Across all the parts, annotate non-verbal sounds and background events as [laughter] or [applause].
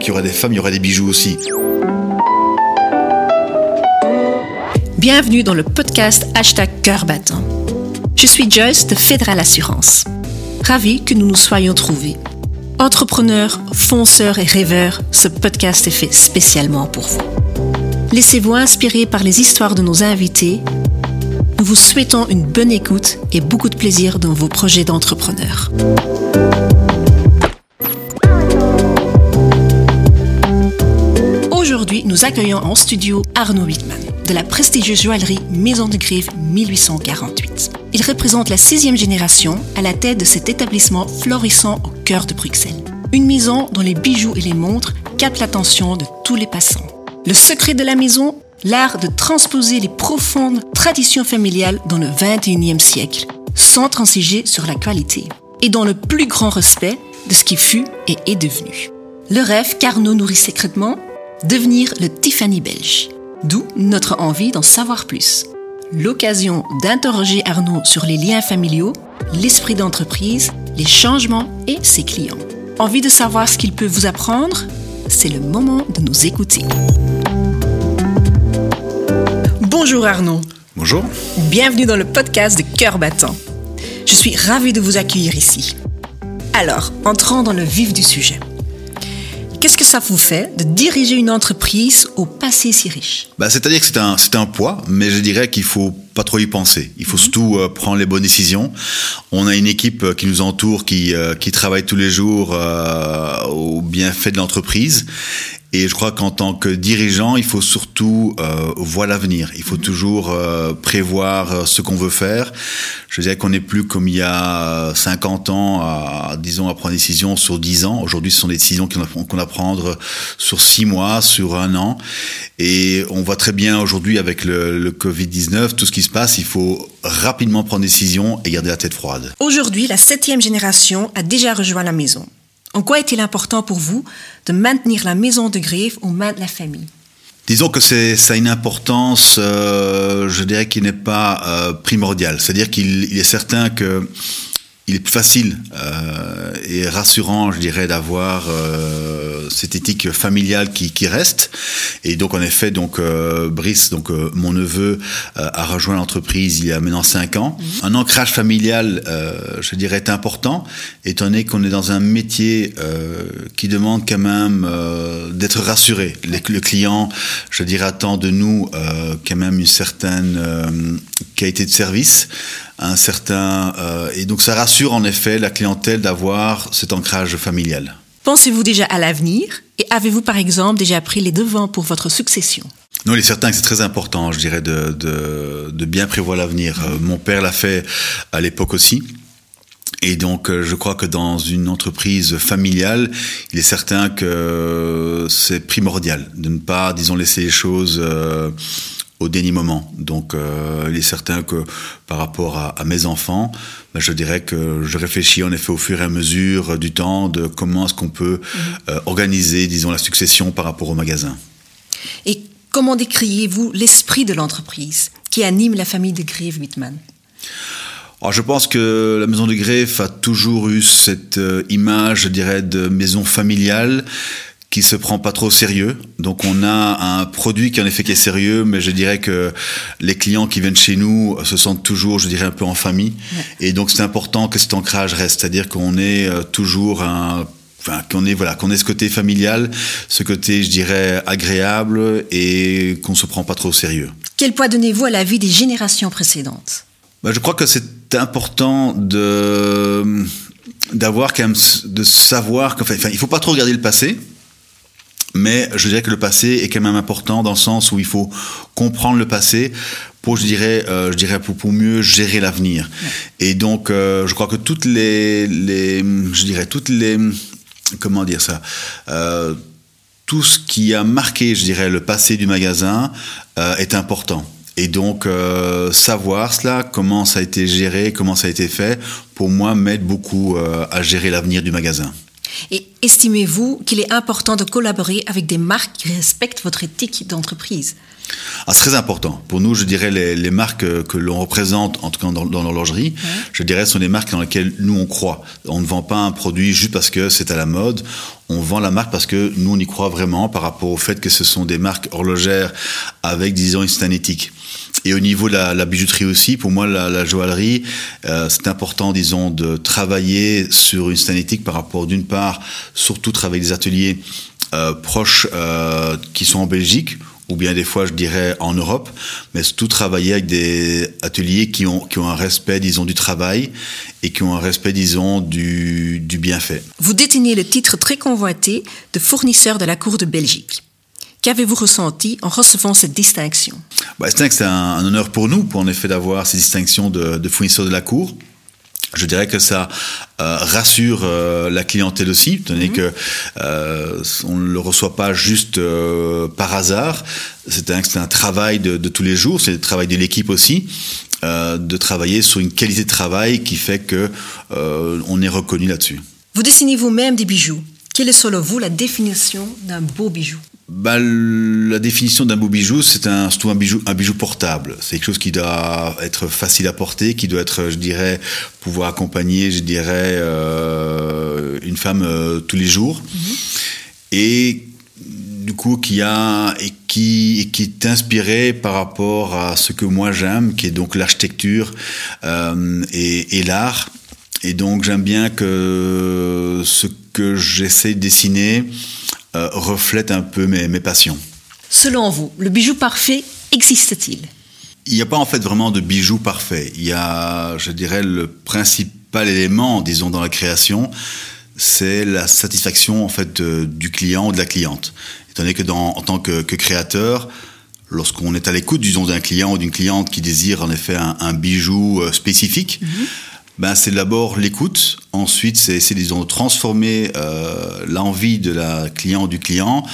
qu'il y aura des femmes, il y aura des bijoux aussi. Bienvenue dans le podcast Hashtag Cœur battant. Je suis Joyce de Fédéral Assurance. Ravi que nous nous soyons trouvés. Entrepreneurs, fonceurs et rêveurs, ce podcast est fait spécialement pour vous. Laissez-vous inspirer par les histoires de nos invités. Nous vous souhaitons une bonne écoute et beaucoup de plaisir dans vos projets d'entrepreneurs. Nous accueillons en studio Arnaud Wittmann de la prestigieuse joaillerie Maison de Grive 1848. Il représente la sixième génération à la tête de cet établissement florissant au cœur de Bruxelles. Une maison dont les bijoux et les montres captent l'attention de tous les passants. Le secret de la maison, l'art de transposer les profondes traditions familiales dans le 21e siècle, sans transiger sur la qualité, et dans le plus grand respect de ce qui fut et est devenu. Le rêve qu'Arnaud nourrit secrètement, devenir le Tiffany belge. D'où notre envie d'en savoir plus. L'occasion d'interroger Arnaud sur les liens familiaux, l'esprit d'entreprise, les changements et ses clients. Envie de savoir ce qu'il peut vous apprendre? C'est le moment de nous écouter. Bonjour Arnaud. Bonjour. Bienvenue dans le podcast de Cœur battant. Je suis ravie de vous accueillir ici. Alors, entrons dans le vif du sujet. Qu'est-ce que ça vous fait de diriger une entreprise au passé si riche bah, C'est-à-dire que c'est un, un poids, mais je dirais qu'il faut pas trop y penser. Il faut mhm. surtout euh, prendre les bonnes décisions. On a une équipe euh, qui nous entoure, qui, euh, qui travaille tous les jours au bienfait de l'entreprise. Et je crois qu'en tant que dirigeant, il faut surtout euh, voir l'avenir. Il faut mhm. toujours euh, prévoir euh, ce qu'on veut faire. Je dirais qu'on n'est plus comme il y a 50 ans, à, disons, à prendre des décisions sur 10 ans. Aujourd'hui, ce sont des décisions qu'on a, a prendre sur 6 mois, sur un an. Et on voit très bien aujourd'hui avec le, le Covid-19, tout ce qui se passe, il faut rapidement prendre des décisions et garder la tête froide. Aujourd'hui, la septième génération a déjà rejoint la maison. En quoi est-il important pour vous de maintenir la maison de griffe au main de la famille? Disons que ça a une importance, euh, je dirais, qui n'est pas euh, primordiale. C'est-à-dire qu'il est certain que il est plus facile euh, et rassurant, je dirais, d'avoir euh, cette éthique familiale qui, qui, reste. Et donc, en effet, donc euh, Brice, donc euh, mon neveu, euh, a rejoint l'entreprise il y a maintenant cinq ans. Mhm. Un ancrage familial, je dirais, est important, étant donné qu'on est dans un métier qui demande quand même d'être rassuré. le client, je dirais, attend de nous quand même une certaine qualité de service un certain euh, et donc ça rassure en effet la clientèle d'avoir cet ancrage familial. Pensez-vous déjà à l'avenir et avez-vous par exemple déjà pris les devants pour votre succession? Non, il est certain que c'est très important, je dirais, de, bien prévoir l'avenir. Euh, mon père l'a fait à l'époque aussi. Et donc, euh, je crois que dans une entreprise familiale, il est certain que c'est primordial de ne pas, disons, laisser les choses au dernier moment. Donc, euh, il est certain que par rapport à, mes enfants, ben, je dirais que je réfléchis en effet au fur et à mesure du temps de comment est-ce qu'on peut mhm. euh, organiser, disons, la succession par rapport au magasin. Et comment décriez-vous l'esprit de l'entreprise qui anime la famille de Grieve Wittmann? Alors, je pense que la maison de Greffe a toujours eu cette euh, image, je dirais, de maison familiale qui se prend pas trop au sérieux. Donc on a un produit qui en effet qui est sérieux, mais je dirais que les clients qui viennent chez nous se sentent toujours, je dirais, un peu en famille. Et donc c'est important que cet ancrage reste, c'est-à-dire qu'on est euh, toujours un Enfin, qu'on ait voilà qu'on ait ce côté familial, ce côté je dirais agréable et qu'on se prend pas trop au sérieux. Quel poids donnez-vous à la vie des générations précédentes? Bah, je crois que c'est important de d'avoir quand même de savoir qu'enfin il faut pas trop regarder le passé mais je dirais que le passé est quand même important dans le sens où il faut comprendre le passé pour, je dirais, euh, je dirais pour, pour mieux gérer l'avenir. Et donc, euh, je crois que toutes les, les, je dirais, toutes les, comment dire ça, euh, tout ce qui a marqué, je dirais, le passé du magasin euh, est important. Et donc, euh, savoir cela, comment ça a été géré, comment ça a été fait, pour moi, m'aide beaucoup euh, à gérer l'avenir du magasin. Et estimez-vous qu'il est important de collaborer avec des marques qui respectent votre éthique d'entreprise? Ah, c'est très important. Pour nous, je dirais, les, les marques que l'on représente, en tout cas dans, dans l'horlogerie, je dirais, sont des marques dans lesquelles nous, on croit. On ne vend pas un produit juste parce que c'est à la mode. On vend la marque parce que nous, on y croit vraiment par rapport au fait que ce sont des marques horlogères avec, disons, une stanétique. Et au niveau de la, la, bijouterie aussi, pour moi, la, la joaillerie, euh, c'est important, disons, de travailler sur une stanétique par rapport, d'une part, surtout travailler des ateliers euh, proches euh, qui sont en Belgique, ou bien des fois, je dirais, en Europe, mais tout travailler avec des ateliers qui ont, qui ont un respect, disons, du travail et qui ont un respect, disons, du, du bienfait. Vous détenez le titre très convoité de fournisseur de la Cour de Belgique. Qu'avez-vous ressenti en recevant cette distinction? Bah, C'est un, un, honneur pour nous, pour en effet d'avoir ces distinctions de, de fournisseur de la Cour. Je dirais que ça euh, rassure euh, la clientèle aussi, étant donné mmh. que euh, on ne le reçoit pas juste par hasard. C'est un, un, travail de, de, tous les jours, c'est le travail de l'équipe aussi, de travailler sur une qualité de travail qui fait que euh, on est reconnu là-dessus. Vous dessinez vous-même des bijoux. Quelle est selon vous la définition d'un beau bijou? Bah, la définition d'un beau bijou, c'est un, surtout un bijou, un bijou portable. C'est quelque chose qui doit être facile à porter, qui doit être, je dirais, pouvoir accompagner, je dirais, euh, une femme euh, tous les jours. Mm -hmm. Et du coup, qui a et qui, qui est inspiré par rapport à ce que moi j'aime, qui est donc l'architecture euh, et, et l'art. Et donc j'aime bien que ce que j'essaie de dessiner euh, reflète un peu mes, mes, passions. Selon vous, le bijou parfait existe-t-il? Il n'y a pas en fait vraiment de bijou parfait. Il y a, je dirais, le principal élément, disons, dans la création, c'est la satisfaction en fait de, du client ou de la cliente. Étant donné que dans, en tant que, que créateur, lorsqu'on est à l'écoute, disons, d'un client ou d'une cliente qui désire en effet un, un bijou euh, spécifique, -hmm ben, c'est d'abord l'écoute. Ensuite, c'est, disons, transformer euh, l'envie de la client du client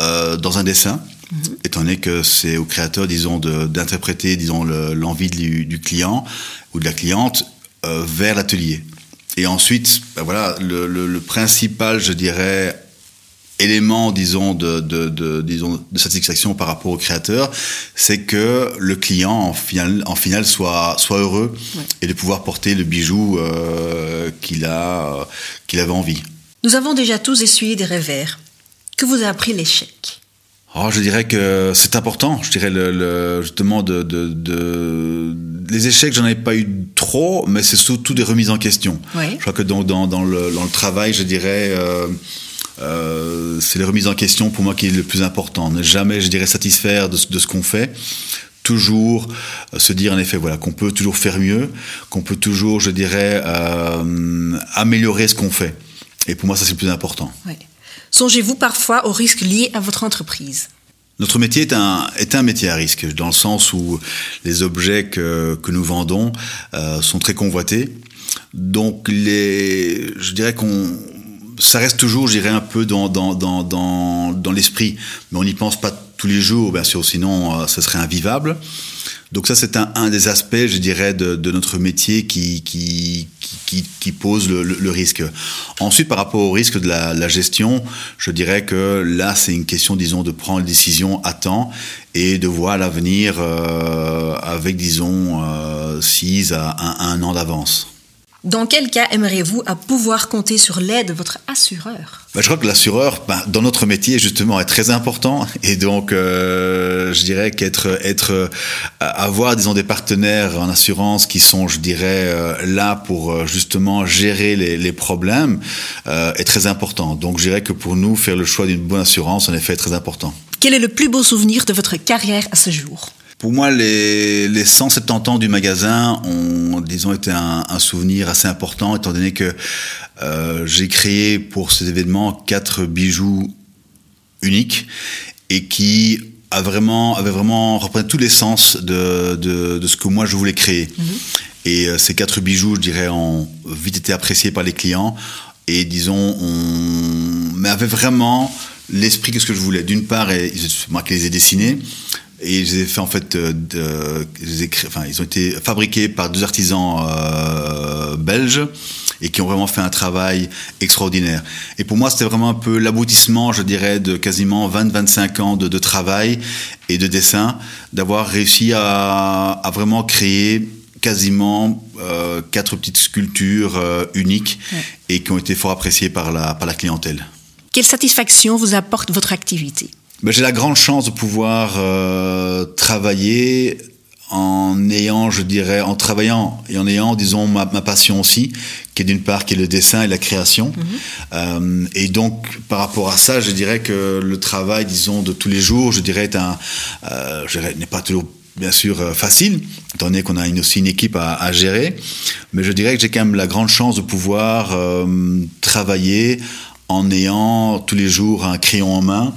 euh, dans un dessin. Mm -hmm. étant donné que c'est au créateur, disons, de, d'interpréter, disons, le, l'envie du, du, client ou de la cliente euh, vers l'atelier. Et ensuite, ben voilà, le, le, le, principal, je dirais, élément, disons, de, de, de, disons, de satisfaction par rapport au créateur, c'est que le client, en final, en final soit, soit heureux ouais. et de pouvoir porter le bijou euh, qu'il a, qu'il avait envie. Nous avons déjà tous essuyé des revers. Que vous a appris l'échec? Oh, je dirais que c'est important. Je dirais le, le justement de, de, de, les échecs, j'en ai pas eu trop, mais c'est surtout des remises en question. Je crois que dans, dans, dans, le, dans le travail, je dirais. Euh, euh, c'est les remises en question pour moi qui est le plus important. Ne jamais, je dirais, satisfaire de, de ce qu'on fait. Toujours se dire en effet voilà qu'on peut toujours faire mieux, qu'on peut toujours, je dirais, euh, améliorer ce qu'on fait. Et pour moi, ça c'est le plus important. Songez-vous parfois aux risques liés à votre entreprise? Notre métier est un, est un métier à risque, dans le sens où les objets que, que nous vendons euh, sont très convoités. Donc, les, je dirais qu'on ça reste toujours, je dirais, un peu dans, dans, dans, dans, dans l'esprit. Mais on n'y pense pas tous les jours, bien sûr, sinon euh, ce serait invivable. Donc ça, c'est un, un, des aspects, je dirais, de, de notre métier qui, qui, qui, qui pose le, le, risque. Ensuite, par rapport au risque de la, la gestion, je dirais que là, c'est une question, disons, de prendre les décisions à temps et de voir l'avenir euh, avec, disons, euh, 6 à un, un an d'avance. Dans quel cas aimeriez-vous à pouvoir compter sur l'aide de votre assureur? Bah, Je crois que l'assureur, bah, dans notre métier, justement, est très important. Et donc, euh, je dirais qu'être, être, euh, avoir, disons, des partenaires en assurance qui sont, je dirais, euh, là pour justement gérer les, les problèmes est très important. Donc, je dirais que pour nous, faire le choix d'une bonne assurance, en effet, est très important. Quel est le plus beau souvenir de votre carrière à ce jour? Pour moi, les, les 170 ans du magasin ont, disons, été un, un souvenir assez important, étant donné que euh, j'ai créé pour ces événements quatre bijoux uniques et qui a vraiment, avait vraiment représenté tous les sens de, de, de, ce que moi je voulais créer. -hmm. Et euh, ces quatre bijoux, je dirais, ont vite été appréciés par les clients et disons, on, mais avait vraiment l'esprit que ce que je voulais. D'une part, et, moi qui les ai dessinés, et je les ai fait en fait de, de ils, enfin, ils ont été fabriqués par deux artisans euh, belges et qui ont vraiment fait un travail extraordinaire. Et pour moi, c'était vraiment un peu l'aboutissement, je dirais, de quasiment 20-25 ans de, travail et de dessin, d'avoir réussi à, vraiment créer quasiment euh, quatre petites sculptures euh, uniques et qui ont été fort appréciées par la, par la clientèle. Quelle satisfaction vous apporte votre activité? Ben, J'ai la grande chance de pouvoir euh, travailler en ayant, je dirais, en travaillant et en ayant, disons, ma, passion aussi, qui est d'une part qui est le dessin et la création. Mhm. Euh, et donc, par rapport à ça, je dirais que le travail, disons, de tous les jours, je dirais, est un, euh, n'est pas toujours bien sûr facile, étant donné qu'on a une, aussi une équipe à, à, gérer. Mais je dirais que j'ai quand même la grande chance de pouvoir euh, travailler en ayant tous les jours un crayon en main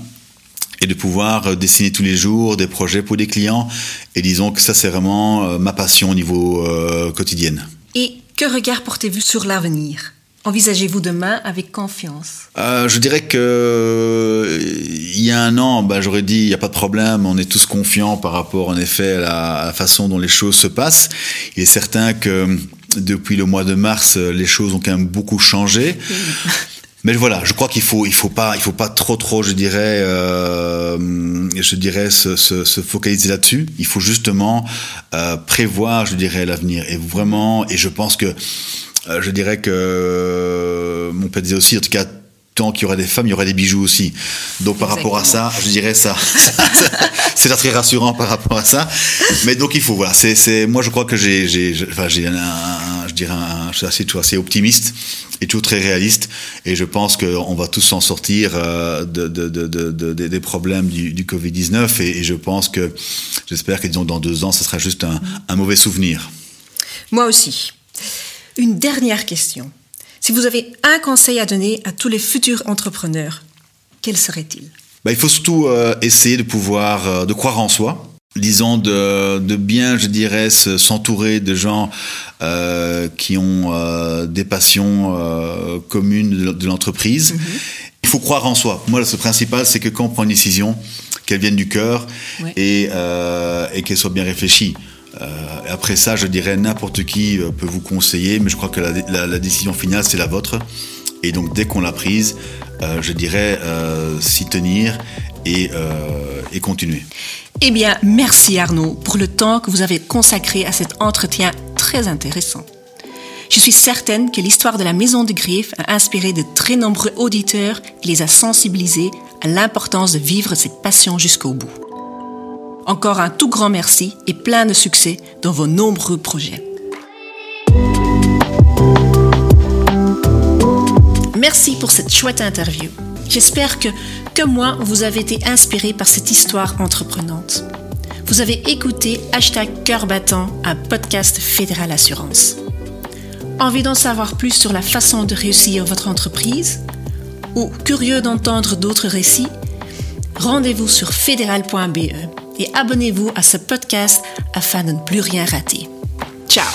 et de pouvoir euh, dessiner tous les jours des projets pour des clients. Et disons que ça, c'est vraiment euh, ma passion au niveau euh, quotidien. Et que regard portez-vous sur l'avenir? Envisagez-vous demain avec confiance? Euh, Je dirais que il y a un an, ben, j'aurais dit il n'y a pas de problème, on est tous confiants par rapport en effet à la, à la, façon dont les choses se passent. Il est certain que depuis le mois de mars, les choses ont quand même beaucoup changé. Mais voilà, je crois qu'il faut, il faut pas, il faut pas trop, trop, je dirais, euh, je dirais, se, se, se focaliser là-dessus. Il faut justement euh, prévoir, je dirais, l'avenir. Et vraiment, et je pense que, euh, je dirais que mon père disait aussi, en tout cas, tant qu'il y aura des femmes, il y aura des bijoux aussi. Donc par rapport à ça, je dirais ça. [laughs] c'est très rassurant par rapport à ça. Mais donc il faut, voilà. C'est, moi je crois que j'ai, j'ai, enfin j'ai un, dirais un, je suis assez, optimiste et tout très réaliste. Et je pense qu'on va tous s'en sortir euh, de, de, de, des problèmes du, du Covid-19. Et, je pense que, j'espère que disons, dans deux ans, ce sera juste un, un mauvais souvenir. Moi aussi. Une dernière question. Si vous avez un conseil à donner à tous les futurs entrepreneurs, quel serait-il? Bah, Il faut surtout euh, essayer de pouvoir, euh, de croire en soi disons, de, de, bien, je dirais, s'entourer de gens euh, qui ont euh, des passions euh, communes de, l'entreprise. Mhm. Il faut croire en soi. Moi, le principal, c'est que quand on prend une décision, qu'elle vienne du cœur et, et qu'elle soit bien réfléchie. Après ça, je dirais n'importe qui peut vous conseiller, mais je crois que la, la, la décision finale, c'est la vôtre. Et donc, dès qu'on l'a prise, je dirais s'y tenir et, et continuer. Eh bien, merci Arnaud pour le temps que vous avez consacré à cet entretien très intéressant. Je suis certaine que l'histoire de la Maison de Griffes a inspiré de très nombreux auditeurs et les a sensibilisés à l'importance de vivre cette passion jusqu'au bout. Encore un tout grand merci et plein de succès dans vos nombreux projets. Merci pour cette chouette interview. J'espère que, comme moi, vous avez été inspiré par cette histoire entreprenante. Vous avez écouté Hashtag Cœur Battant, un podcast Fédéral Assurance. Envie d'en savoir plus sur la façon de réussir votre entreprise Ou curieux d'entendre d'autres récits? Rendez-vous sur fédéral.be et abonnez-vous à ce podcast afin de ne plus rien rater. Ciao